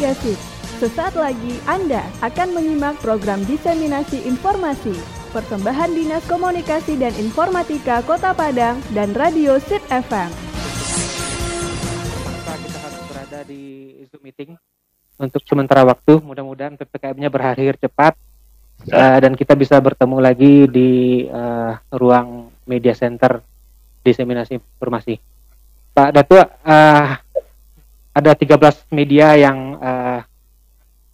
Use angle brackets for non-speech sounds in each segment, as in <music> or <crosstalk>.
Gasip. Sesaat lagi Anda akan menyimak program diseminasi informasi persembahan Dinas Komunikasi dan Informatika Kota Padang dan Radio Sip FM. kita harus berada di Zoom meeting untuk sementara waktu. Mudah-mudahan ppkm-nya berakhir cepat uh, dan kita bisa bertemu lagi di uh, ruang media center diseminasi informasi. Pak Datua, uh, ada 13 media yang uh,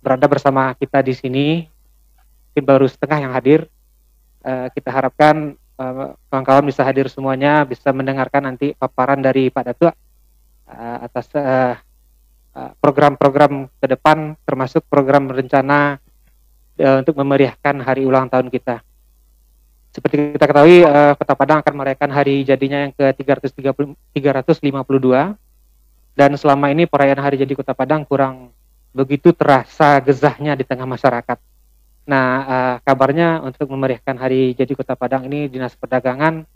berada bersama kita di sini. Mungkin baru setengah yang hadir. Uh, kita harapkan kawan-kawan uh, bisa hadir semuanya, bisa mendengarkan nanti paparan dari Pak Datua uh, atas program-program uh, ke depan, termasuk program rencana uh, untuk memeriahkan hari ulang tahun kita. Seperti kita ketahui, uh, Kota Padang akan merayakan hari jadinya yang ke-352 dan selama ini perayaan hari jadi Kota Padang kurang begitu terasa gezahnya di tengah masyarakat. Nah, uh, kabarnya untuk memeriahkan hari jadi Kota Padang ini Dinas Perdagangan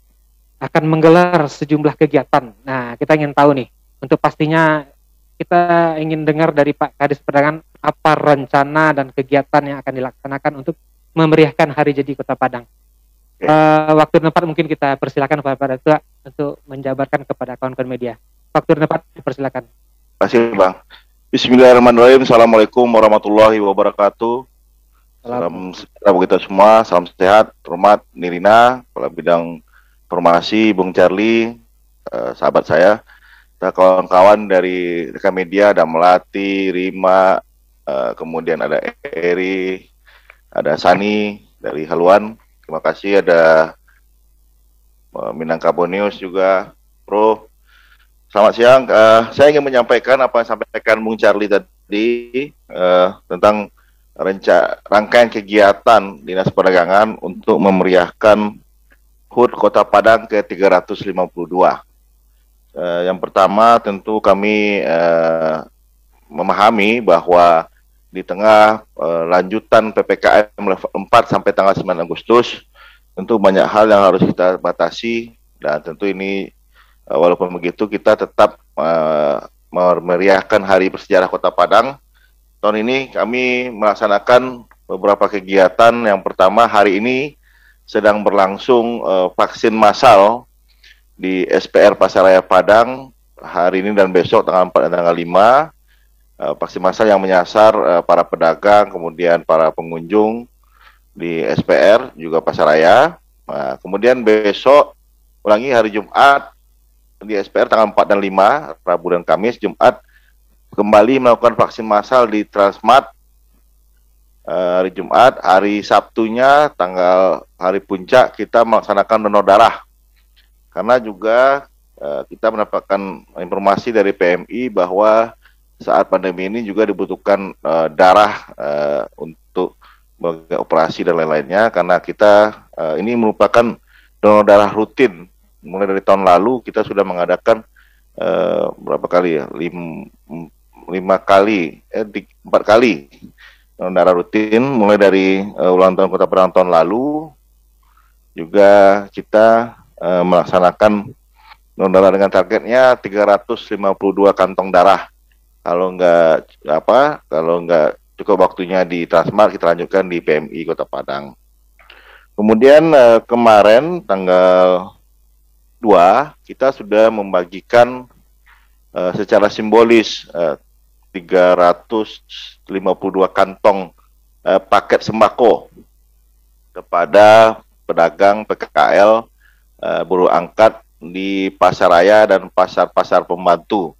akan menggelar sejumlah kegiatan. Nah, kita ingin tahu nih, untuk pastinya kita ingin dengar dari Pak Kadis Perdagangan apa rencana dan kegiatan yang akan dilaksanakan untuk memeriahkan hari jadi Kota Padang. Uh, waktu dan tempat mungkin kita persilakan kepada Pak untuk menjabarkan kepada kawan-kawan media. Waktu dan tempat persilakan. Terima kasih Bang. Bismillahirrahmanirrahim. Assalamualaikum warahmatullahi wabarakatuh. Salam sejahtera kita semua. Salam sehat. Hormat Nirina, Kepala Bidang Informasi, Bung Charlie, eh, sahabat saya. kawan-kawan dari rekan media ada Melati, Rima, eh, kemudian ada Eri, ada Sani dari Haluan. Terima kasih ada eh, Minangkabau News juga, Pro. Selamat siang. Uh, saya ingin menyampaikan apa yang sampaikan Bung Charlie tadi uh, tentang renca rangkaian kegiatan Dinas Perdagangan untuk memeriahkan HUT Kota Padang ke-352. Uh, yang pertama tentu kami uh, memahami bahwa di tengah uh, lanjutan PPKM level 4 sampai tanggal 9 Agustus tentu banyak hal yang harus kita batasi dan tentu ini walaupun begitu kita tetap uh, memeriahkan Hari Bersejarah Kota Padang. Tahun ini kami melaksanakan beberapa kegiatan. Yang pertama hari ini sedang berlangsung uh, vaksin massal di SPR Pasaraya Padang hari ini dan besok tanggal 4 dan tanggal 5 uh, vaksin massal yang menyasar uh, para pedagang kemudian para pengunjung di SPR juga Pasaraya. Nah, kemudian besok ulangi hari Jumat di SPR tanggal 4 dan 5, Rabu dan Kamis, Jumat kembali melakukan vaksin massal di Transmart. Uh, hari Jumat, hari Sabtunya tanggal hari puncak kita melaksanakan donor darah. Karena juga uh, kita mendapatkan informasi dari PMI bahwa saat pandemi ini juga dibutuhkan uh, darah uh, untuk operasi dan lain-lainnya. Karena kita ini merupakan donor darah rutin mulai dari tahun lalu kita sudah mengadakan uh, berapa kali ya? Lim, lima kali eh di, empat kali darah rutin mulai dari uh, ulang tahun kota Padang tahun lalu. Juga kita uh, melaksanakan darah dengan targetnya 352 kantong darah. Kalau enggak apa kalau enggak cukup waktunya di Transmart kita lanjutkan di PMI Kota Padang. Kemudian kemarin tanggal dua kita sudah membagikan uh, secara simbolis uh, 352 kantong uh, paket sembako kepada pedagang PKKL uh, buruh angkat di pasar raya dan pasar-pasar pembantu.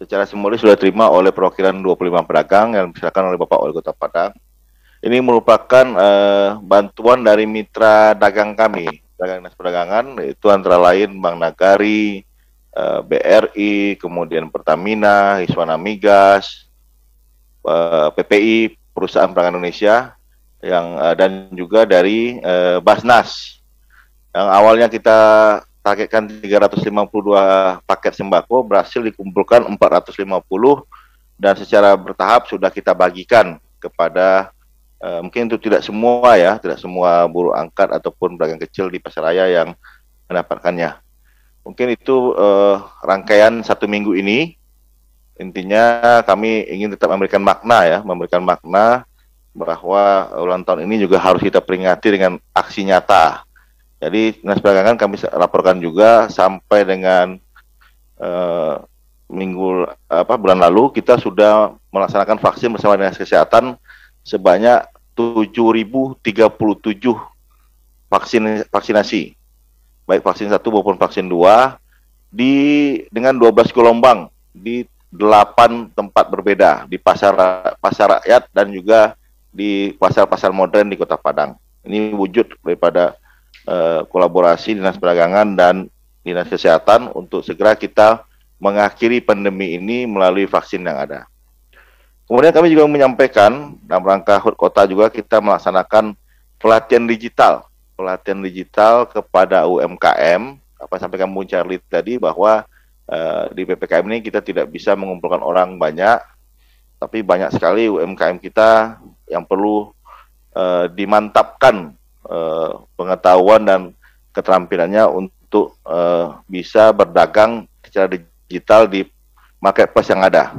Secara simbolis sudah terima oleh perwakilan 25 pedagang yang diserahkan oleh Bapak Wali Kota Padang. Ini merupakan uh, bantuan dari mitra dagang kami dagang dinas perdagangan itu antara lain Bank Nagari, eh, BRI, kemudian Pertamina, Hiswana Migas, eh, PPI, Perusahaan Perdagangan Indonesia, yang uh, dan juga dari Basnas. Yang awalnya kita targetkan 352 paket sembako berhasil dikumpulkan 450 dan secara bertahap sudah kita bagikan kepada uh, mungkin itu tidak semua ya, tidak semua buruh angkat ataupun pedagang kecil di pasar raya yang mendapatkannya. Mungkin itu uh, rangkaian satu minggu ini intinya kami ingin tetap memberikan makna ya, memberikan makna bahwa ulang tahun ini juga harus kita peringati dengan aksi nyata. Jadi dinas perdagangan kami laporkan juga sampai dengan uh, minggu apa bulan lalu kita sudah melaksanakan vaksin bersama dinas kesehatan sebanyak 7.037 vaksin vaksinasi baik vaksin satu maupun vaksin dua di dengan 12 gelombang di delapan tempat berbeda di pasar pasar rakyat dan juga di pasar-pasar modern di Kota Padang. Ini wujud daripada uh, kolaborasi Dinas Perdagangan dan Dinas Kesehatan untuk segera kita mengakhiri pandemi ini melalui vaksin yang ada. Kemudian kami juga menyampaikan dalam rangka HUT Kota juga kita melaksanakan pelatihan digital, pelatihan digital kepada UMKM. Apa sampaikan Bung Charlie tadi bahwa uh, di PPKM ini kita tidak bisa mengumpulkan orang banyak, tapi banyak sekali UMKM kita yang perlu uh, dimantapkan uh, pengetahuan dan keterampilannya untuk bisa berdagang secara digital di marketplace yang ada.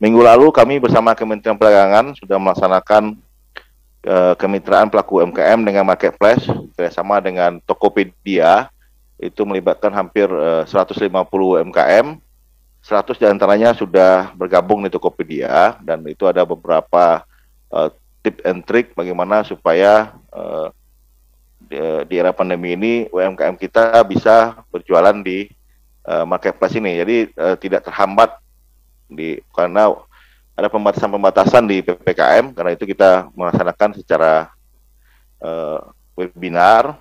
Minggu lalu kami bersama Kementerian Perdagangan sudah melaksanakan uh, kemitraan pelaku UMKM dengan marketplace bersama dengan Tokopedia itu melibatkan hampir uh, 150 UMKM 100 di antaranya sudah bergabung di Tokopedia dan itu ada beberapa uh, tip and trick bagaimana supaya uh, di, di era pandemi ini UMKM kita bisa berjualan di uh, marketplace ini. Jadi uh, tidak terhambat di karena ada pembatasan-pembatasan di PPKM karena itu kita melaksanakan secara uh, webinar.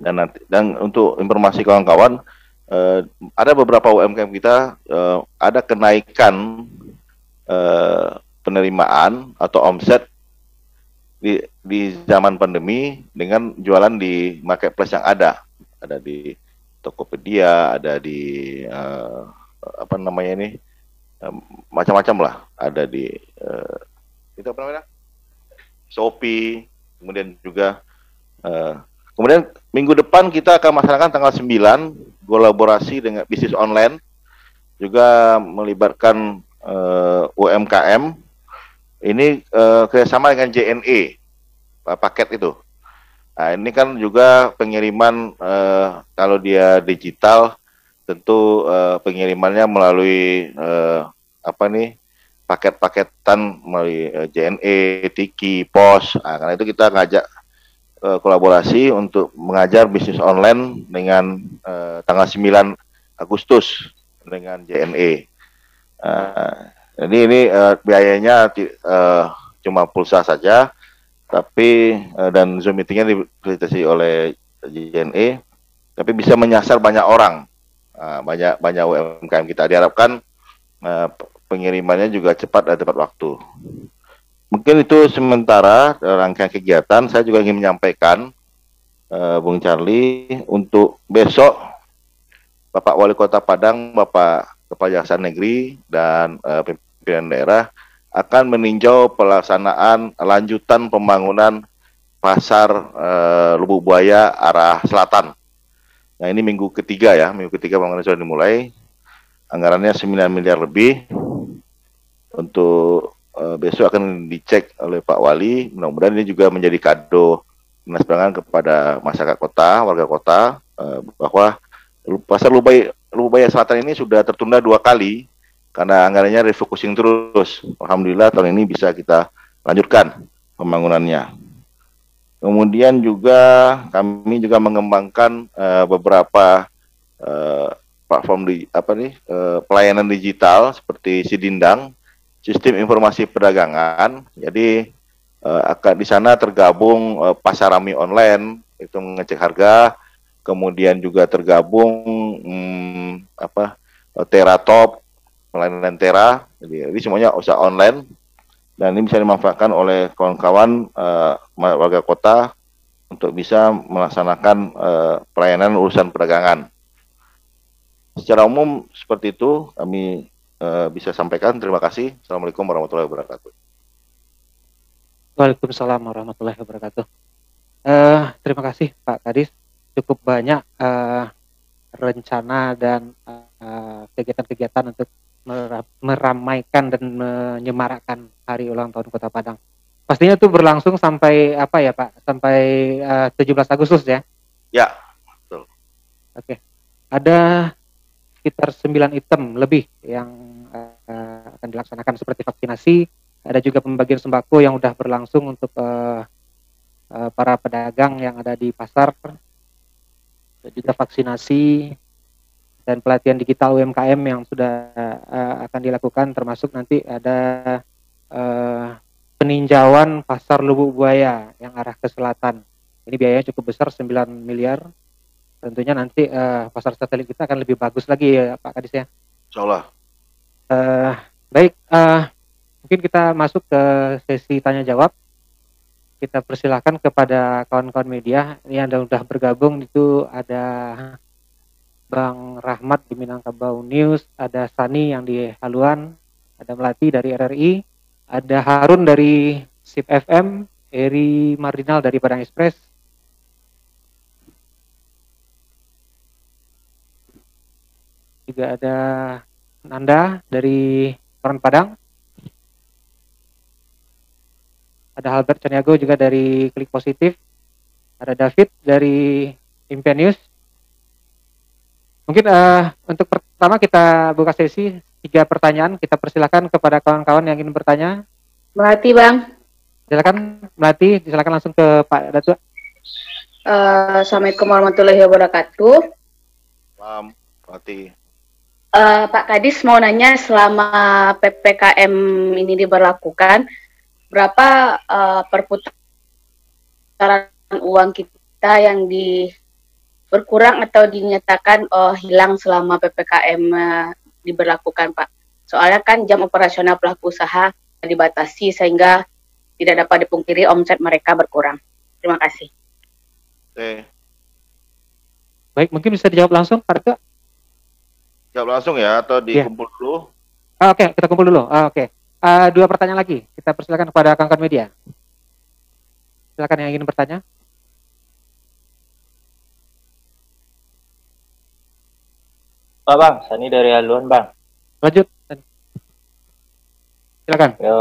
Dan nanti dan untuk informasi kawan-kawan uh, ada beberapa UMKM kita uh, ada kenaikan uh, penerimaan atau omset di di zaman pandemi dengan jualan di marketplace yang ada. Ada di Tokopedia ada di uh, apa namanya ini macam-macam lah ada di uh, itu apa namanya? Shopee kemudian juga uh, kemudian minggu depan kita akan melaksanakan tanggal 9 kolaborasi dengan bisnis online juga melibatkan uh, UMKM ini uh, kerjasama dengan JNE paket itu. Nah ini kan juga pengiriman uh, kalau dia digital tentu uh, pengirimannya melalui uh, apa nih paket-paketan melalui uh, JNE, Tiki, Pos. Nah, karena itu kita ngajak uh, kolaborasi untuk mengajar bisnis online dengan uh, tanggal 9 Agustus dengan JNE. Uh, jadi ini uh, biayanya uh, cuma pulsa saja, tapi uh, dan Zoom meetingnya difasilitasi oleh JNE, tapi bisa menyasar banyak orang. Uh, banyak banyak UMKM kita diharapkan uh, pengirimannya juga cepat dan tepat waktu. Mungkin itu sementara rangkaian kegiatan. Saya juga ingin menyampaikan, uh, Bung Charlie, untuk besok Bapak Wali Kota Padang, Bapak Kepala Jaksa Negeri, dan uh, pimpinan daerah akan meninjau pelaksanaan lanjutan pembangunan pasar Lubuk Buaya arah selatan Nah ini minggu ketiga ya, minggu ketiga pembangunan sudah dimulai. Anggarannya 9 miliar lebih. Untuk uh, besok akan dicek oleh Pak Wali. Mudah-mudahan ini juga menjadi kado dinas perdagangan kepada masyarakat kota, warga kota, uh, bahwa pasar Lubaya, Lubaya Selatan ini sudah tertunda dua kali karena anggarannya refocusing terus. Alhamdulillah tahun ini bisa kita lanjutkan pembangunannya. Kemudian juga kami juga mengembangkan uh, beberapa uh, platform di apa nih uh, pelayanan digital seperti Sidindang, sistem informasi perdagangan. Jadi uh, akan di sana tergabung uh, pasarami online itu mengecek harga, kemudian juga tergabung hmm, apa Teratop, pelayanan Tera. Jadi, jadi semuanya usaha online dan ini bisa dimanfaatkan oleh kawan-kawan uh, warga kota untuk bisa melaksanakan uh, pelayanan urusan perdagangan. Secara umum seperti itu kami uh, bisa sampaikan. Terima kasih. Assalamualaikum warahmatullahi wabarakatuh. Waalaikumsalam warahmatullahi wabarakatuh. Uh, terima kasih Pak Kadis. Cukup banyak uh, rencana dan kegiatan-kegiatan uh, untuk meramaikan dan menyemarakkan hari ulang tahun Kota Padang. Pastinya itu berlangsung sampai apa ya Pak? Sampai uh, 17 Agustus ya? Ya, betul. Oke. Ada sekitar 9 item lebih yang uh, akan dilaksanakan seperti vaksinasi, ada juga pembagian sembako yang sudah berlangsung untuk uh, uh, para pedagang yang ada di pasar, dan juga vaksinasi dan pelatihan digital UMKM yang sudah uh, akan dilakukan termasuk nanti ada uh, peninjauan pasar Lubuk Buaya yang arah ke selatan. Ini biayanya cukup besar 9 miliar. Tentunya nanti uh, pasar satelit kita akan lebih bagus lagi ya Pak Kadis ya. Insya Allah. Uh, baik, uh, mungkin kita masuk ke sesi tanya jawab. Kita persilahkan kepada kawan-kawan media yang sudah bergabung itu ada Bang Rahmat di Minangkabau News, ada Sani yang di Haluan, ada Melati dari RRI, ada Harun dari SIP FM, Eri Marginal dari Padang Express, juga ada Nanda dari Koran Padang, ada Albert Caniago juga dari Klik Positif, ada David dari Impian News. Mungkin uh, untuk pertama kita buka sesi tiga pertanyaan. Kita persilakan kepada kawan-kawan yang ingin bertanya. Melati, Bang. Silakan, Melati. Silakan langsung ke Pak Datu. Uh, Assalamualaikum warahmatullahi wabarakatuh. Salam, Melati. Uh, Pak Kadis mau nanya selama PPKM ini diberlakukan, berapa uh, perputaran uang kita yang di berkurang atau dinyatakan uh, hilang selama PPKM uh, diberlakukan, Pak. Soalnya kan jam operasional pelaku usaha dibatasi sehingga tidak dapat dipungkiri omset mereka berkurang. Terima kasih. Oke. Baik, mungkin bisa dijawab langsung, Pak? Jawab langsung ya, atau iya. dikumpul yeah. dulu? Ah, Oke, okay, kita kumpul dulu. Ah, Oke, okay. uh, dua pertanyaan lagi. Kita persilakan kepada kawan media. Silakan yang ingin bertanya. Pak Bang, Sani dari Haluan Bang. Lanjut. Silakan. Ya,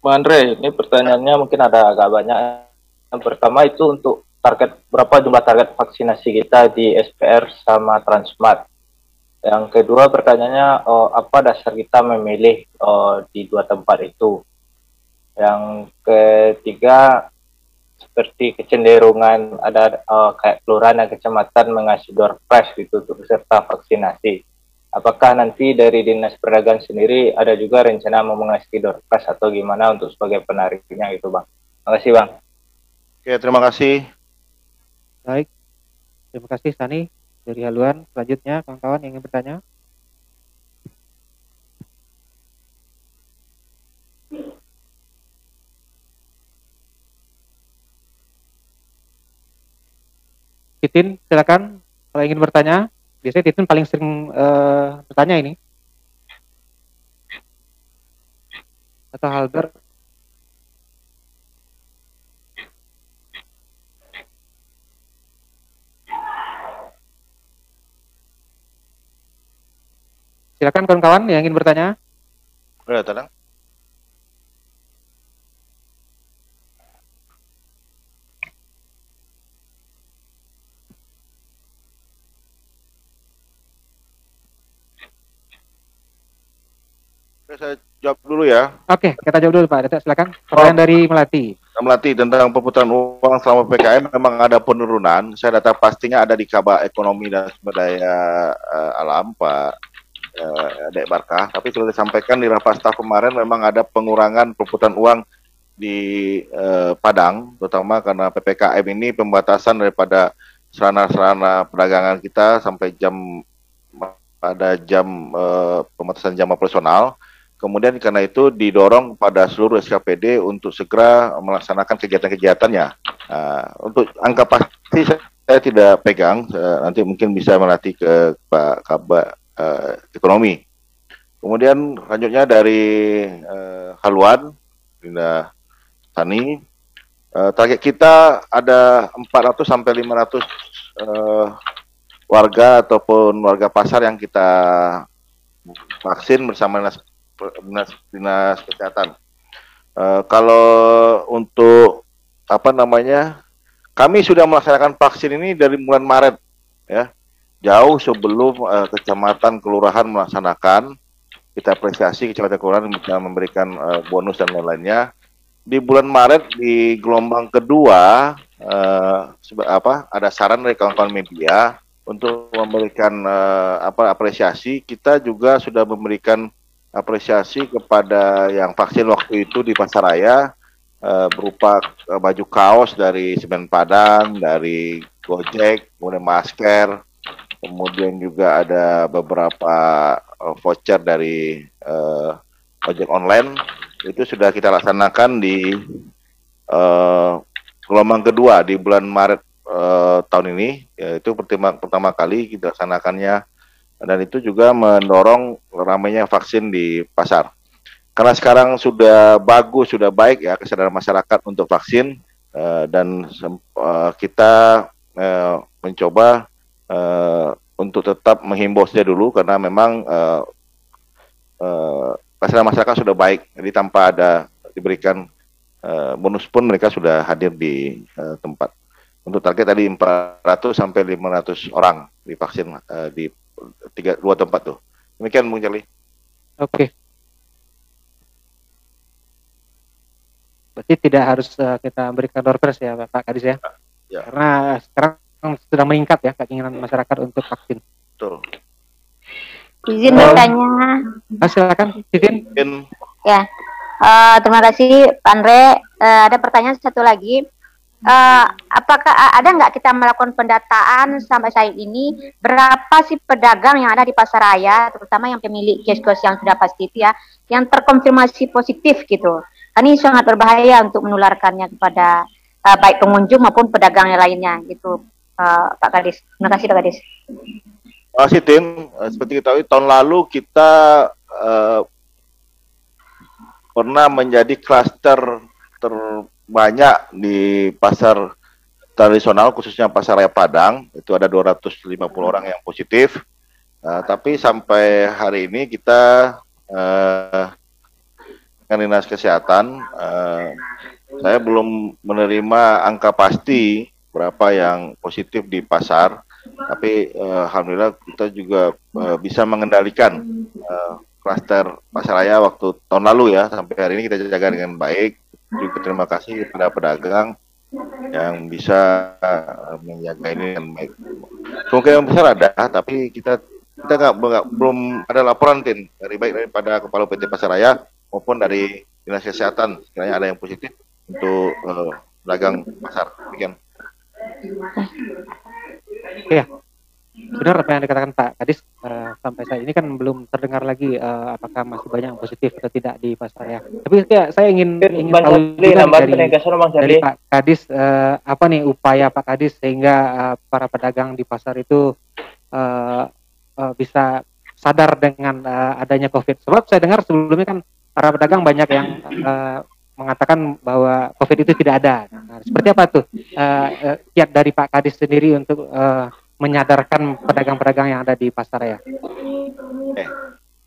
Bang Andre, ini pertanyaannya mungkin ada agak banyak. Yang pertama itu untuk target berapa jumlah target vaksinasi kita di SPR sama Transmart. Yang kedua pertanyaannya oh, apa dasar kita memilih oh, di dua tempat itu. Yang ketiga seperti kecenderungan ada uh, kayak kelurahan dan kecamatan mengasih door prize gitu untuk peserta vaksinasi. Apakah nanti dari dinas perdagangan sendiri ada juga rencana mau mengasih door prize atau gimana untuk sebagai penariknya gitu bang? Terima kasih bang. Oke terima kasih. Baik, terima kasih Sani dari haluan. Selanjutnya kawan-kawan yang ingin bertanya. Titin, silakan kalau ingin bertanya. Biasanya Titin paling sering uh, bertanya ini. Atau Halber. Silakan kawan-kawan yang ingin bertanya. Udah, tenang. Saya jawab dulu ya. Oke, kita jawab dulu Pak. Silakan. Pertanyaan oh, dari Melati. Melati tentang perputaran uang selama PKM memang ada penurunan. Saya data pastinya ada di Kabak Ekonomi dan Sumber Daya uh, Alam Pak uh, Dek Barkah. Tapi sudah disampaikan di rapat staf kemarin memang ada pengurangan perputaran uang di uh, Padang, terutama karena PPKM ini pembatasan daripada sarana-sarana perdagangan kita sampai jam pada jam uh, pembatasan jam operasional Kemudian karena itu didorong pada seluruh SKPD untuk segera melaksanakan kegiatan-kegiatannya. Uh, untuk angka pasti saya, tidak pegang, uh, nanti mungkin bisa melatih ke Pak Kabak uh, Ekonomi. Kemudian selanjutnya dari uh, Haluan, Linda Tani, uh, target kita ada 400 sampai 500 uh, warga ataupun warga pasar yang kita vaksin bersama dinas, dinas kesehatan. Uh, kalau untuk apa namanya, kami sudah melaksanakan vaksin ini dari bulan Maret, ya, jauh sebelum uh, kecamatan kelurahan melaksanakan. Kita apresiasi kecamatan kelurahan bisa memberikan uh, bonus dan lain-lainnya. Di bulan Maret di gelombang kedua, uh, apa ada saran dari kawan-kawan media untuk memberikan uh, apa apresiasi. Kita juga sudah memberikan apresiasi kepada yang vaksin waktu itu di Pasaraya uh, berupa uh, baju kaos dari Semen Padang, dari Gojek, kemudian masker, kemudian juga ada beberapa uh, voucher dari uh, ojek online. Itu sudah kita laksanakan di uh, gelombang kedua di bulan Maret uh, tahun ini yaitu pertama pertama kali kita laksanakannya dan itu juga mendorong ramainya vaksin di pasar. Karena sekarang sudah bagus, sudah baik ya kesadaran masyarakat untuk vaksin uh, dan uh, kita uh, mencoba untuk tetap menghimbau saja dulu karena memang kesadaran masyarakat sudah baik, jadi tanpa ada diberikan bonus pun mereka sudah hadir di tempat. Untuk target tadi 400 sampai 500 orang divaksin uh, di tiga dua tempat tuh. Demikian Bung Charlie. Oke. Berarti tidak harus uh, kita berikan door ya Pak Kadis ya? ya. Karena sekarang sedang meningkat ya keinginan masyarakat untuk vaksin. Betul. Izin bertanya. Uh, silakan, izin. Ya, uh, terima kasih Pak Andre. Uh, ada pertanyaan satu lagi uh, apakah ada nggak kita melakukan pendataan sampai saat ini berapa sih pedagang yang ada di pasar raya, terutama yang pemilik kios-kios yang sudah pasti ya, yang terkonfirmasi positif gitu. Ini sangat berbahaya untuk menularkannya kepada uh, baik pengunjung maupun pedagang yang lainnya gitu, uh, Pak Kadis. Terima kasih Pak Kadis. Terima kasih Tim. Seperti kita tahu tahun lalu kita uh, pernah menjadi klaster ter banyak di pasar tradisional khususnya pasar raya Padang itu ada 250 orang yang positif. Uh, tapi sampai hari ini kita uh, dengan dinas kesehatan uh, saya belum menerima angka pasti berapa yang positif di pasar. Tapi uh, alhamdulillah kita juga uh, bisa mengendalikan uh, klaster pasar raya waktu tahun lalu ya sampai hari ini kita jaga dengan baik juga terima kasih kepada pedagang yang bisa uh, menjaga ini dengan baik. Kemungkinan besar ada, tapi kita kita nggak belum ada laporan tim dari baik daripada kepala PT Pasaraya maupun dari dinas kesehatan sekiranya ada yang positif untuk uh, pedagang pasar. Demikian. Iya benar apa yang dikatakan Pak Kadis uh, sampai saat ini kan belum terdengar lagi uh, apakah masih banyak yang positif atau tidak di pasar ya. Tapi ya, saya ingin ingin tahu juga dari, dari Pak Kadis uh, apa nih upaya Pak Kadis sehingga uh, para pedagang di pasar itu uh, uh, bisa sadar dengan uh, adanya COVID. Sebab saya dengar sebelumnya kan para pedagang banyak yang uh, mengatakan bahwa COVID itu tidak ada. Nah, seperti apa tuh uh, uh, kiat dari Pak Kadis sendiri untuk uh, menyadarkan pedagang-pedagang yang ada di pasar ya? Eh,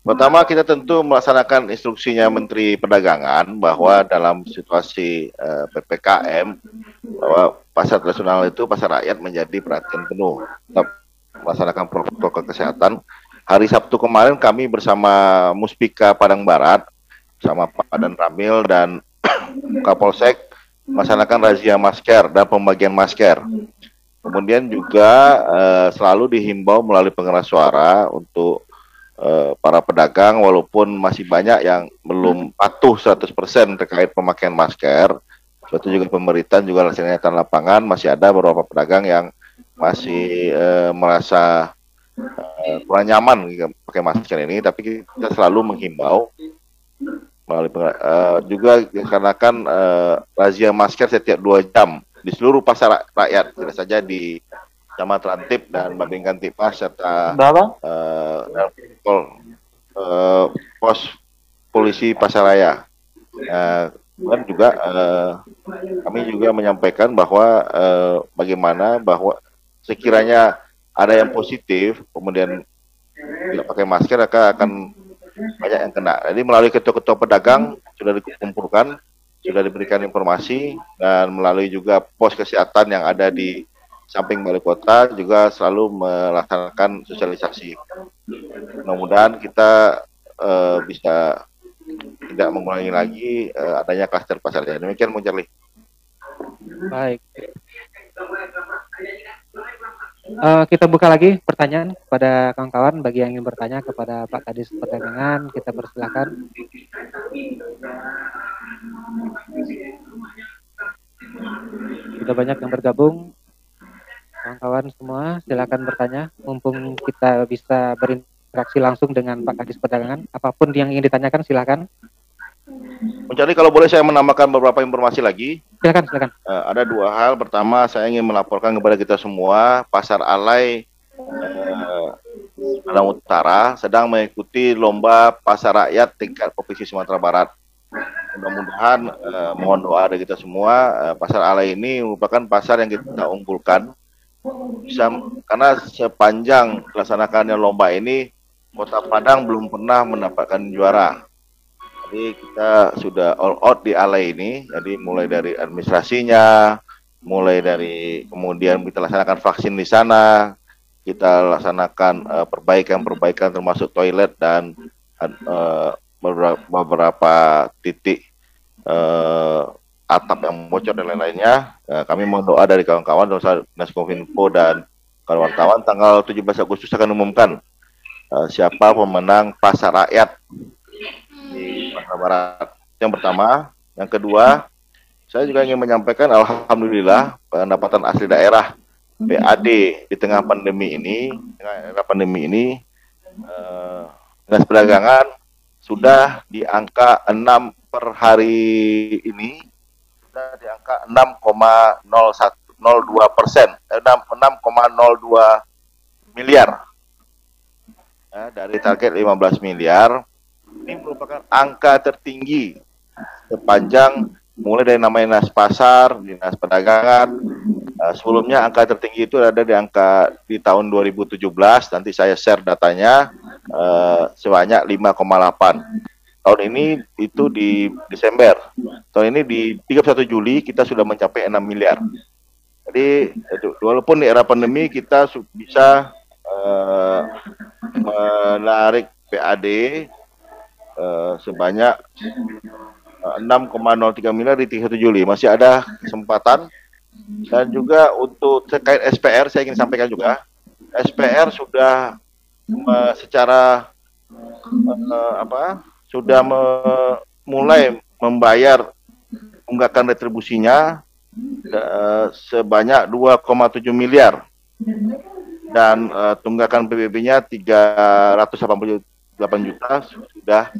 pertama kita tentu melaksanakan instruksinya Menteri Perdagangan bahwa dalam situasi eh, ppkm bahwa pasar tradisional itu pasar rakyat menjadi perhatian penuh. Tetap melaksanakan protokol kesehatan. Hari Sabtu kemarin kami bersama Muspika Padang Barat, sama Pak Dan Ramil dan <clears throat> Kapolsek melaksanakan razia masker dan pembagian masker. Kemudian juga uh, selalu dihimbau melalui pengeras suara untuk uh, para pedagang walaupun masih banyak yang belum patuh 100% terkait pemakaian masker. Suatu juga pemerintah juga laksanakan lapangan masih ada beberapa pedagang yang masih uh, merasa uh, kurang nyaman pakai masker ini tapi kita selalu menghimbau melalui uh, juga dikarenakan uh, razia masker setiap dua jam di seluruh pasar rakyat, tidak saja di Camat Rantip dan Babingkan Tipas serta uh, pol, uh, pos polisi Pasaraya. Uh, dan juga uh, kami juga menyampaikan bahwa uh, bagaimana bahwa sekiranya ada yang positif, kemudian tidak pakai masker akan banyak yang kena. Jadi melalui ketua-ketua pedagang sudah dikumpulkan, sudah diberikan informasi dan melalui juga pos kesehatan yang ada di samping balai kota juga selalu melaksanakan sosialisasi. Mudah-mudahan kita uh, bisa tidak mengulangi lagi uh, adanya klaster pasar. Demikian Bung Charlie. Baik. Uh, kita buka lagi pertanyaan kepada kawan-kawan bagi yang ingin bertanya kepada Pak Kadis Perdagangan kita persilakan. Sudah banyak yang bergabung. Kawan-kawan semua silakan bertanya mumpung kita bisa berinteraksi langsung dengan Pak Kadis Perdagangan. Apa pun yang ingin ditanyakan silakan. Mencari kalau boleh saya menambahkan beberapa informasi lagi. Silakan, silakan. Uh, ada dua hal. Pertama, saya ingin melaporkan kepada kita semua, Pasar Alai uh, Utara sedang mengikuti lomba pasar rakyat tingkat provinsi Sumatera Barat. Mudah-mudahan uh, mohon doa dari kita semua, uh, pasar Alai ini merupakan pasar yang kita unggulkan. Bisa karena sepanjang melaksanakannya lomba ini, Kota Padang belum pernah mendapatkan juara jadi kita sudah all out di alay ini, jadi mulai dari administrasinya, mulai dari kemudian kita laksanakan vaksin di sana, kita laksanakan uh, perbaikan-perbaikan termasuk toilet dan uh, beberapa, titik uh, atap yang bocor dan lain-lainnya. Uh, kami mohon doa dari kawan-kawan Dinas Kominfo dan kawan kawan tanggal 17 Agustus akan umumkan uh, siapa pemenang pasar rakyat di Sumatera Barat. Yang pertama, yang kedua, saya juga ingin menyampaikan alhamdulillah pendapatan asli daerah PAD di tengah pandemi ini, tengah era pandemi ini eh, dinas perdagangan sudah di angka 6 per hari ini sudah di angka 6,0102 persen, eh, 6,02 miliar ya, dari target 15 miliar ini merupakan angka tertinggi sepanjang mulai dari namanya dinas pasar, dinas perdagangan. Uh, sebelumnya angka tertinggi itu ada di angka di tahun 2017, nanti saya share datanya uh, sebanyak 5,8. Tahun ini itu di Desember. Tahun ini di 31 Juli kita sudah mencapai 6 miliar. Jadi walaupun di era pandemi kita bisa uh, menarik PAD Eh, sebanyak 6,03 eh, miliar di 31 Juli. Masih ada kesempatan dan juga untuk terkait SPR saya ingin sampaikan juga SPR sudah uh, secara uh, apa sudah me mulai membayar tunggakan retribusinya uh, sebanyak 2,7 miliar dan uh, tunggakan PBB-nya 380 8 juta sudah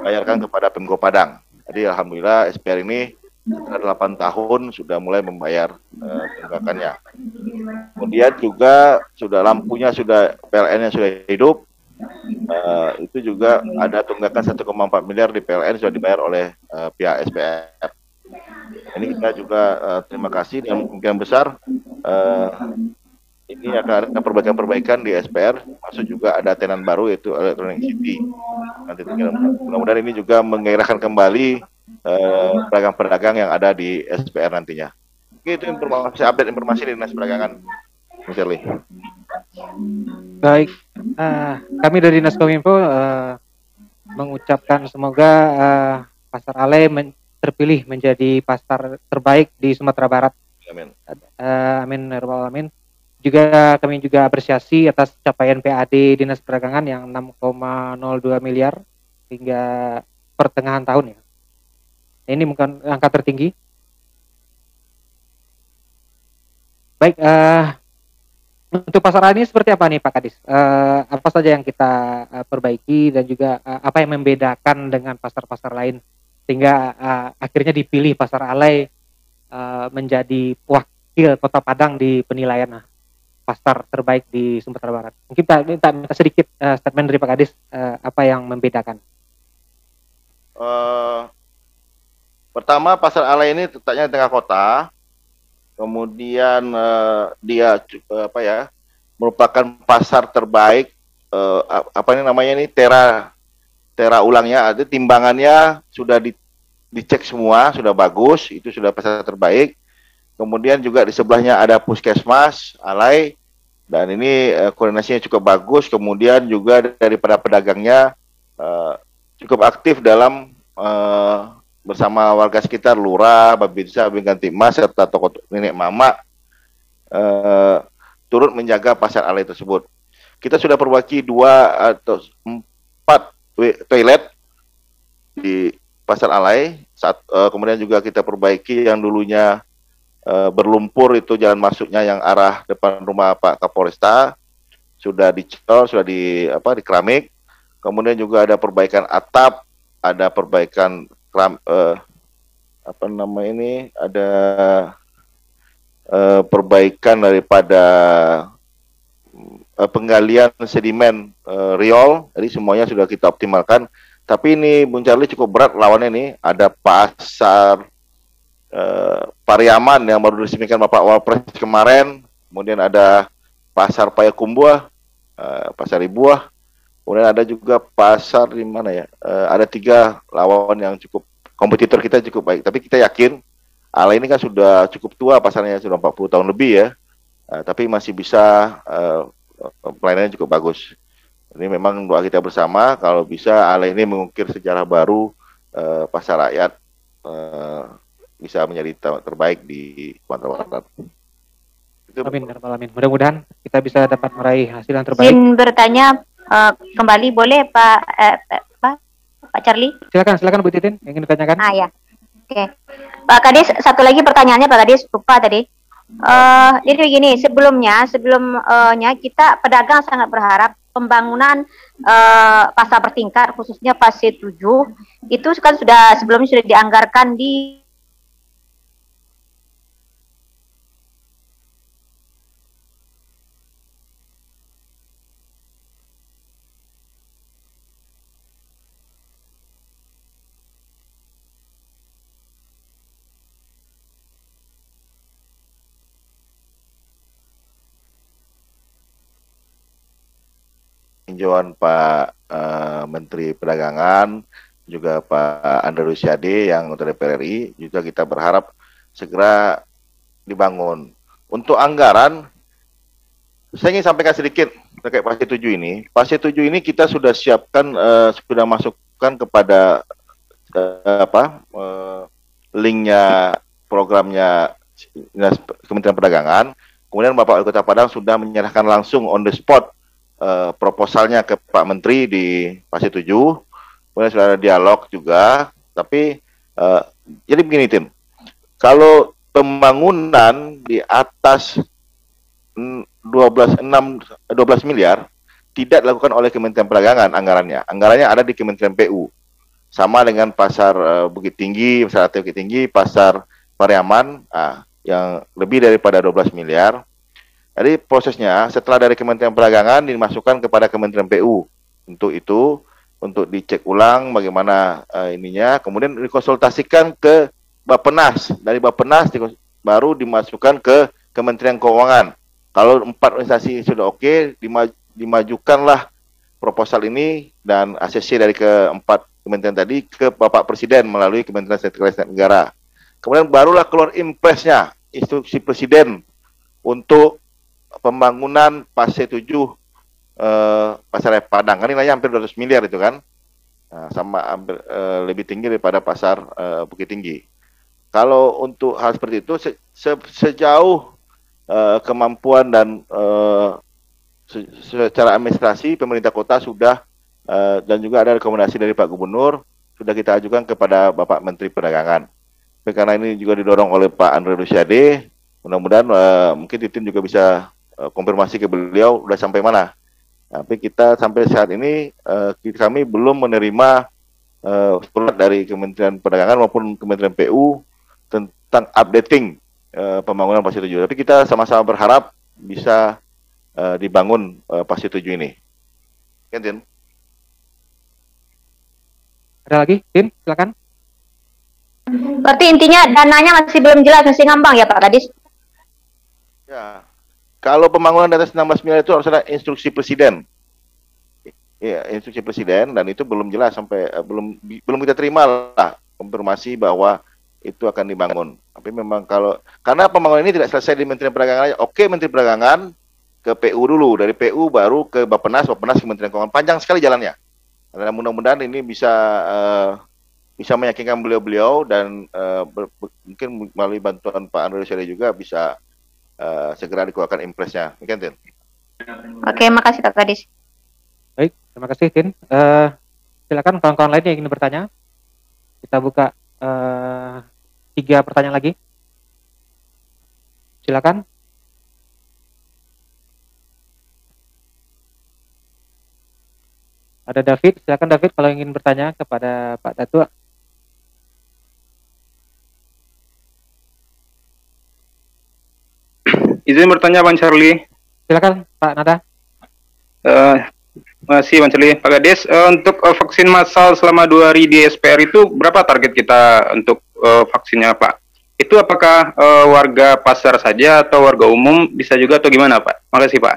bayarkan kepada Pemko Padang. Jadi alhamdulillah SPR ini setelah 8 tahun sudah mulai membayar uh, tunggakannya. Kemudian juga sudah lampunya sudah PLN-nya sudah hidup. Uh, itu juga ada tunggakan 1,4 miliar di PLN sudah dibayar oleh uh, pihak SPR. Ini kita juga uh, terima kasih dan kemungkinan besar uh, ini akan ada perbaikan-perbaikan di SPR, masuk juga ada tenan baru yaitu Electronic City. Nanti mudah-mudahan ini juga menggairahkan kembali eh, pedagang-pedagang uh, yang ada di SPR nantinya. Oke, itu informasi update informasi di Dinas Perdagangan. Shirley. Baik, uh, kami dari Dinas Kominfo uh, mengucapkan semoga uh, Pasar Ale men terpilih menjadi pasar terbaik di Sumatera Barat. Amin. Uh, amin, ya amin. Juga kami juga apresiasi atas capaian PAD Dinas Perdagangan yang 6,02 miliar hingga pertengahan tahun ya. Ini bukan angka tertinggi. Baik, uh, untuk pasar ini seperti apa nih Pak Kadis? Uh, apa saja yang kita uh, perbaiki dan juga uh, apa yang membedakan dengan pasar-pasar lain sehingga uh, akhirnya dipilih pasar alai uh, menjadi wakil Kota Padang di penilaian. Nah, pasar terbaik di Sumatera Barat. Mungkin kita minta, minta sedikit uh, statement dari Pak Kadis uh, apa yang membedakan. Uh, pertama pasar alay ini letaknya di tengah kota, kemudian uh, dia uh, apa ya merupakan pasar terbaik uh, apa ini namanya ini tera tera ulangnya. Ada timbangannya sudah di, dicek semua sudah bagus itu sudah pasar terbaik. Kemudian juga di sebelahnya ada puskesmas alai dan ini uh, koordinasinya cukup bagus. Kemudian juga daripada pedagangnya uh, cukup aktif dalam uh, bersama warga sekitar lurah, babinsa, ganti mas serta tokoh nenek mama uh, turut menjaga pasar alai tersebut. Kita sudah perbaiki dua atau empat toilet di pasar alai. Saat, uh, kemudian juga kita perbaiki yang dulunya uh, berlumpur itu jalan masuknya yang arah depan rumah Pak Kapolresta sudah dicor, sudah di apa di keramik. Kemudian juga ada perbaikan atap, ada perbaikan keram, uh, apa nama ini ada uh, perbaikan daripada uh, penggalian sedimen uh, riol, jadi semuanya sudah kita optimalkan. Tapi ini Bung Charlie cukup berat lawannya ini. Ada pasar uh, Pariaman yang baru diresmikan Bapak Wapres kemarin. Kemudian ada pasar Payakumbuh, uh, pasar Ibuah, Kemudian ada juga pasar di mana ya? Uh, ada tiga lawan yang cukup kompetitor kita cukup baik. Tapi kita yakin Ala ini kan sudah cukup tua pasarnya sudah 40 tahun lebih ya. Uh, tapi masih bisa uh, pelayanannya cukup bagus. Ini memang doa kita bersama kalau bisa Ala ini mengukir sejarah baru uh, pasar rakyat uh, bisa menjadi terbaik di Sumatera Barat. Amin, amin. Mudah-mudahan kita bisa dapat meraih hasil yang terbaik. Izin bertanya uh, kembali boleh Pak uh, Pak Pak Charlie? Silakan, silakan Bu Titin ingin ditanyakan. Ah ya. Oke. Okay. Pak Kadis, satu lagi pertanyaannya Pak Kadis, lupa tadi. Uh, jadi begini, sebelumnya sebelumnya kita pedagang sangat berharap pembangunan uh, pasar bertingkat khususnya fase 7 itu kan sudah sebelumnya sudah dianggarkan di tinjauan Pak uh, Menteri Perdagangan juga Pak Andre Rusiade yang untuk DPR RI juga kita berharap segera dibangun. Untuk anggaran saya ingin sampaikan sedikit terkait fase 7 ini. Fase 7 ini kita sudah siapkan uh, sudah masukkan kepada uh, apa uh, linknya programnya Kementerian Perdagangan. Kemudian Bapak Wali Kota Padang sudah menyerahkan langsung on the spot uh, proposalnya ke Pak Menteri di fase 7. Kemudian sudah ada dialog juga. Tapi uh, jadi begini tim, kalau pembangunan di atas 12 6 12 miliar tidak dilakukan oleh Kementerian Perdagangan anggarannya. Anggarannya ada di Kementerian PU. Sama dengan pasar uh, Bukit Tinggi, pasar Bukit Tinggi, pasar Pariaman uh, yang lebih daripada 12 miliar jadi prosesnya setelah dari Kementerian Perdagangan dimasukkan kepada Kementerian PU. Untuk itu, untuk dicek ulang bagaimana uh, ininya, kemudian dikonsultasikan ke Bapenas. Dari Bapenas di, baru dimasukkan ke Kementerian Keuangan. Kalau empat organisasi sudah oke, okay, dimaj, dimajukanlah proposal ini dan ACC dari keempat kementerian tadi ke Bapak Presiden melalui Kementerian Sekretaris Negara. Kemudian barulah keluar impresnya, instruksi Presiden untuk pembangunan fase 7 eh, pasar Padang. Kan nilainya hampir 200 miliar itu kan? Nah, sama hampir, eh, lebih tinggi daripada pasar eh, Bukit Tinggi. Kalau untuk hal seperti itu se se sejauh eh, kemampuan dan eh, se secara administrasi pemerintah kota sudah eh, dan juga ada rekomendasi dari Pak Gubernur sudah kita ajukan kepada Bapak Menteri Perdagangan. Karena ini juga didorong oleh Pak Andre Rusiade, mudah-mudahan uh, mungkin tim juga bisa uh, konfirmasi ke beliau sudah sampai mana. Tapi kita sampai saat ini uh, kami belum menerima uh, surat dari Kementerian Perdagangan maupun Kementerian PU tentang updating uh, pembangunan fase 7. Tapi kita sama-sama berharap bisa uh, dibangun uh, fase 7 ini. Kentin. Ada lagi, Tin? Silakan. Berarti intinya dananya masih belum jelas, masih ngambang ya Pak Kadis? Ya, kalau pembangunan di atas 16 miliar itu harus ada instruksi presiden. ya, instruksi presiden dan itu belum jelas sampai uh, belum belum kita terima lah konfirmasi bahwa itu akan dibangun. Tapi memang kalau karena pembangunan ini tidak selesai di Menteri Perdagangan oke Menteri Perdagangan ke PU dulu, dari PU baru ke Bappenas, Bappenas ke Kementerian Keuangan. Panjang sekali jalannya. Dan mudah-mudahan ini bisa uh, bisa meyakinkan beliau-beliau dan uh, mungkin melalui bantuan Pak Andrew Syari juga bisa uh, segera dikeluarkan impresnya. Mungkin Tin. Oke, makasih Pak Kadis. Baik, terima kasih Tin. Uh, silakan kawan-kawan lain yang ingin bertanya. Kita buka uh, tiga pertanyaan lagi. Silakan. Ada David, silakan David kalau ingin bertanya kepada Pak Datuk. Izin bertanya Bang Charlie. Silakan Pak Nada. Uh, masih Bang Charlie. Pak Gades, uh, untuk uh, vaksin massal selama dua hari di SPR itu berapa target kita untuk uh, vaksinnya Pak? Itu apakah uh, warga pasar saja atau warga umum bisa juga atau gimana Pak? Makasih Pak.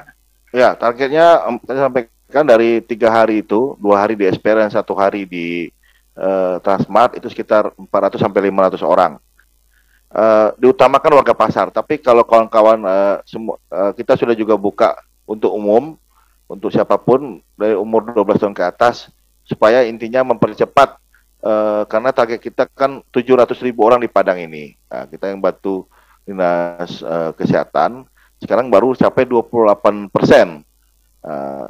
Ya, targetnya sampai kan dari tiga hari itu dua hari di SPR dan satu hari di uh, Transmart itu sekitar 400 sampai 500 orang uh, diutamakan warga pasar. Tapi kalau kawan-kawan uh, semua uh, kita sudah juga buka untuk umum untuk siapa pun dari umur 12 tahun ke atas supaya intinya mempercepat uh, karena target kita kan 700 ribu orang di Padang ini. Nah, kita yang bantu dinas uh, kesehatan sekarang baru capai 28 persen. Uh,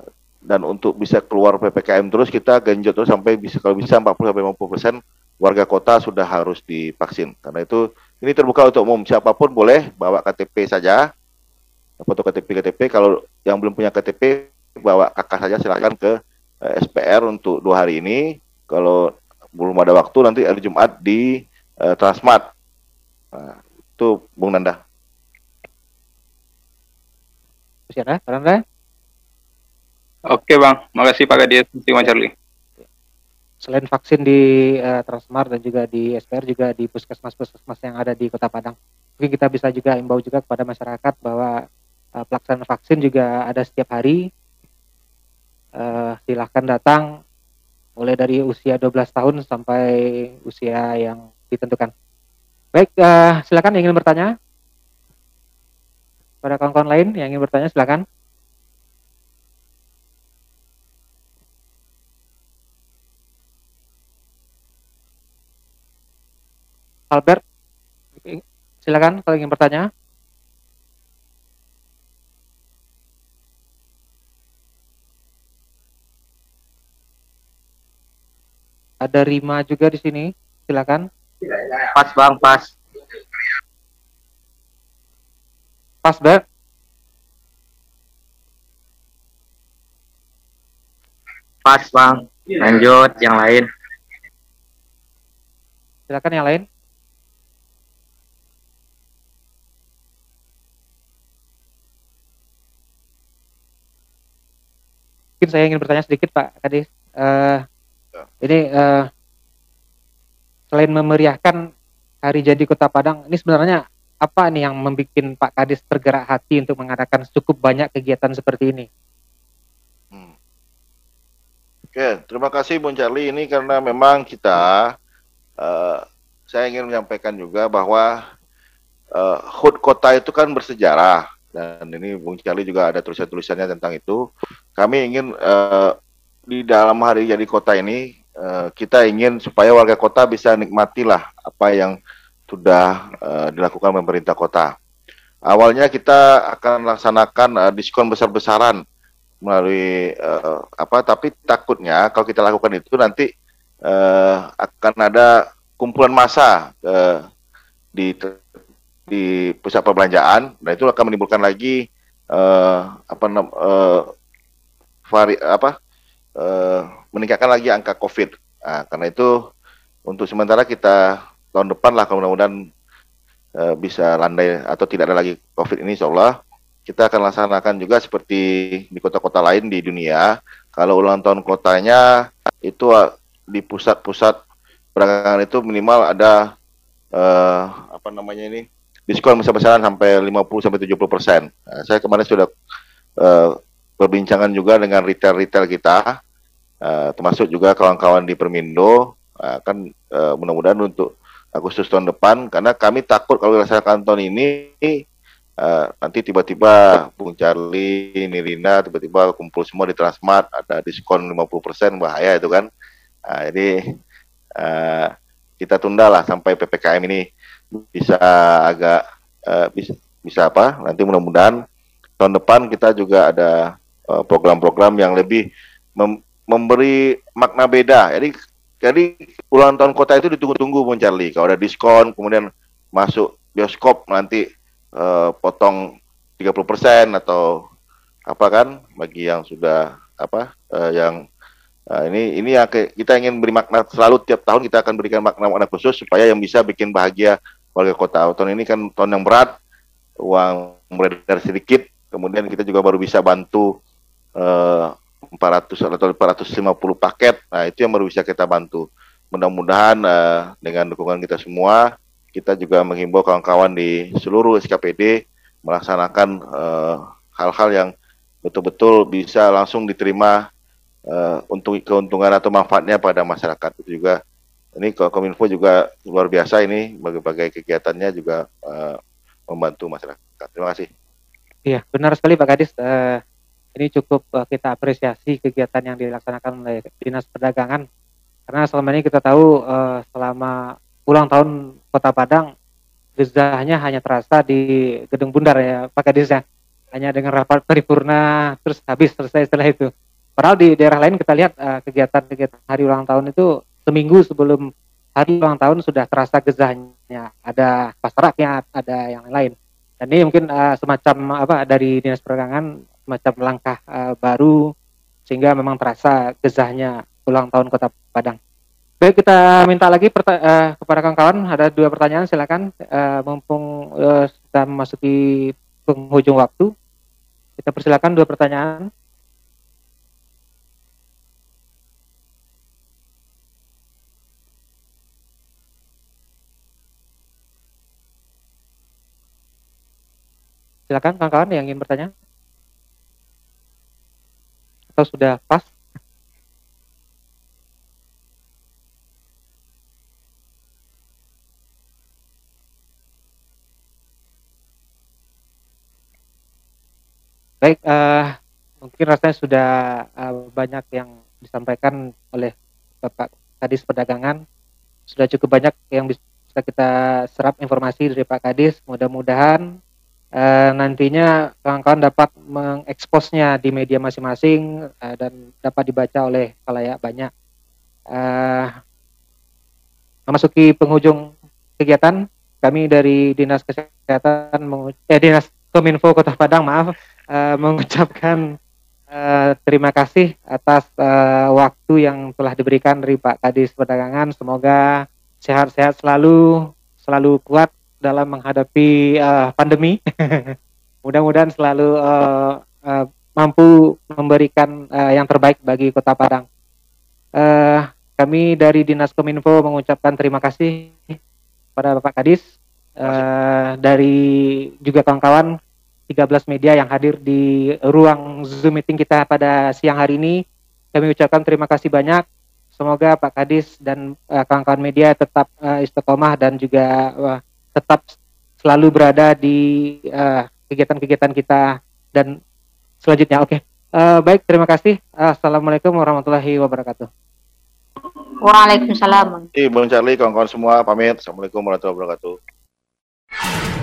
dan untuk bisa keluar PPKM terus kita genjot terus sampai bisa kalau bisa 40 sampai 50 persen warga kota sudah harus divaksin. Karena itu ini terbuka untuk umum siapa pun boleh bawa KTP saja foto KTP KTP kalau yang belum punya KTP bawa kakak saja silakan ke eh, SPR untuk dua hari ini kalau belum ada waktu nanti hari Jumat di eh, Transmart nah, itu Bung Nanda. Siapa? Nanda? Oke bang, makasih Pak Gadies, terima Charlie. Selain vaksin di uh, Transmart dan juga di SPR juga di puskesmas-puskesmas yang ada di Kota Padang. Mungkin kita bisa juga imbau juga kepada masyarakat bahwa uh, pelaksanaan vaksin juga ada setiap hari. Uh, silahkan datang mulai dari usia 12 tahun sampai usia yang ditentukan. Baik, uh, silakan yang ingin bertanya. Pada kawan-kawan lain yang ingin bertanya silakan. Albert, silakan kalau ingin bertanya. Ada Rima juga di sini, silakan. Pas bang, pas. Pas, Bert. Pas bang. Lanjut yang lain. Silakan yang lain. Mungkin saya ingin bertanya sedikit Pak Kadis. Uh, ini uh, selain memeriahkan hari jadi Kota Padang, ini sebenarnya apa nih yang membuat Pak Kadis tergerak hati untuk mengadakan cukup banyak kegiatan seperti ini? Hmm. Oke, terima kasih Bung Charlie. Ini karena memang kita, uh, saya ingin menyampaikan juga bahwa uh, HUT kota itu kan bersejarah dan ini Bung Charlie juga ada tulisan-tulisannya tentang itu. Kami ingin uh, di dalam hari jadi kota ini uh, kita ingin supaya warga kota bisa nikmatilah apa yang sudah uh, dilakukan pemerintah kota. Awalnya kita akan laksanakan uh, diskon besar-besaran melalui uh, apa tapi takutnya kalau kita lakukan itu nanti uh, akan ada kumpulan massa uh, di di pusat perbelanjaan dan itu akan menimbulkan lagi uh, apa uh, vari apa uh, meningkatkan lagi angka COVID. Nah, karena itu untuk sementara kita tahun depan lah mudah-mudahan uh, bisa landai atau tidak ada lagi COVID ini, insya kita akan laksanakan juga seperti di kota-kota lain di dunia. Kalau ulang tahun kotanya itu di pusat-pusat perdagangan itu minimal ada uh, apa namanya ini diskon besar-besaran sampai 50 sampai 70 persen. Nah, saya kemarin sudah uh, perbincangan juga dengan retail-retail kita uh, termasuk juga kawan-kawan di Permindo uh, kan uh, mudah-mudahan untuk Agustus tahun depan karena kami takut kalau dilaksanakan tahun ini uh, nanti tiba-tiba Bung Charlie, Nirina tiba-tiba kumpul semua di Transmart ada diskon 50% bahaya itu kan. Uh, jadi uh, kita tunda lah sampai PPKM ini bisa agak uh, bisa, bisa apa nanti mudah-mudahan tahun depan kita juga ada program-program uh, yang lebih mem memberi makna beda. Jadi jadi ulang tahun kota itu ditunggu-tunggu Bung Charlie. Kalau ada diskon, kemudian masuk bioskop nanti uh, potong 30% atau apa kan bagi yang sudah apa uh, yang uh, ini ini yang kita ingin beri makna selalu tiap tahun kita akan berikan makna-makna khusus supaya yang bisa bikin bahagia warga kota. Tahun ini kan tahun yang berat, uang beredar sedikit, kemudian kita juga baru bisa bantu uh, 400 atau 450 paket. Nah, itu yang baru bisa kita bantu. Mudah-mudahan uh, dengan dukungan kita semua, kita juga menghimbau kawan-kawan di seluruh SKPD melaksanakan eh, hal-hal yang betul-betul bisa langsung diterima uh, untuk keuntungan atau manfaatnya pada masyarakat. Itu juga ini Kominfo juga luar biasa ini berbagai kegiatannya juga uh, membantu masyarakat. Terima kasih. Iya, benar sekali Pak Kadis. Uh, ini cukup uh, kita apresiasi kegiatan yang dilaksanakan oleh Dinas Perdagangan karena selama ini kita tahu uh, selama ulang tahun Kota Padang gezahnya hanya terasa di Gedung Bundar ya Pak Kadis ya hanya dengan rapat paripurna terus habis selesai setelah itu padahal di daerah lain kita lihat uh, kegiatan-kegiatan hari ulang tahun itu seminggu sebelum hari ulang tahun sudah terasa gezahnya ada pasar rakyat ada yang lain dan ini mungkin uh, semacam apa dari dinas perdagangan semacam langkah uh, baru sehingga memang terasa gezahnya ulang tahun Kota Padang. Baik, kita minta lagi uh, kepada kawan-kawan ada dua pertanyaan silakan uh, mumpung uh, kita memasuki penghujung waktu. Kita persilakan dua pertanyaan. Silakan kawan-kawan yang ingin bertanya atau sudah pas? Baik, uh, mungkin rasanya sudah uh, banyak yang disampaikan oleh Bapak Kadis Perdagangan. Sudah cukup banyak yang bisa kita serap informasi dari Pak Kadis. Mudah-mudahan uh, nantinya kawan-kawan dapat mengeksposnya di media masing-masing uh, dan dapat dibaca oleh kalayak banyak. Uh, memasuki penghujung kegiatan, kami dari Dinas Kesehatan, eh, Dinas Kominfo Kota Padang, maaf, uh, mengucapkan uh, terima kasih atas uh, waktu yang telah diberikan dari Pak Kadis Perdagangan. Semoga sehat-sehat selalu, selalu kuat dalam menghadapi uh, pandemi. <laughs> Mudah-mudahan selalu uh, uh, mampu memberikan uh, yang terbaik bagi Kota Padang. Uh, kami dari Dinas Kominfo mengucapkan terima kasih pada Bapak Kadis, uh, dari juga kawan-kawan 13 media yang hadir di ruang Zoom meeting kita pada siang hari ini. Kami ucapkan terima kasih banyak. Semoga Pak Kadis dan kawan-kawan uh, media tetap uh, istiqomah dan juga uh, tetap selalu berada di eh, kegiatan-kegiatan uh, kita dan selanjutnya. Oke, okay. uh, eh, baik terima kasih. Assalamualaikum warahmatullahi wabarakatuh. Waalaikumsalam. Iya, Bang Charlie, kawan-kawan semua pamit. Assalamualaikum warahmatullahi wabarakatuh.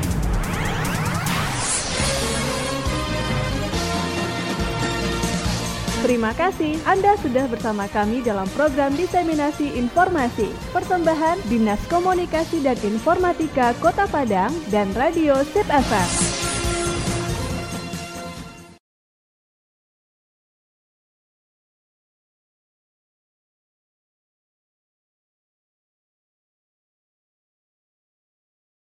Terima kasih Anda sudah bersama kami dalam program diseminasi informasi persembahan Dinas Komunikasi dan Informatika Kota Padang dan Radio Sip FM.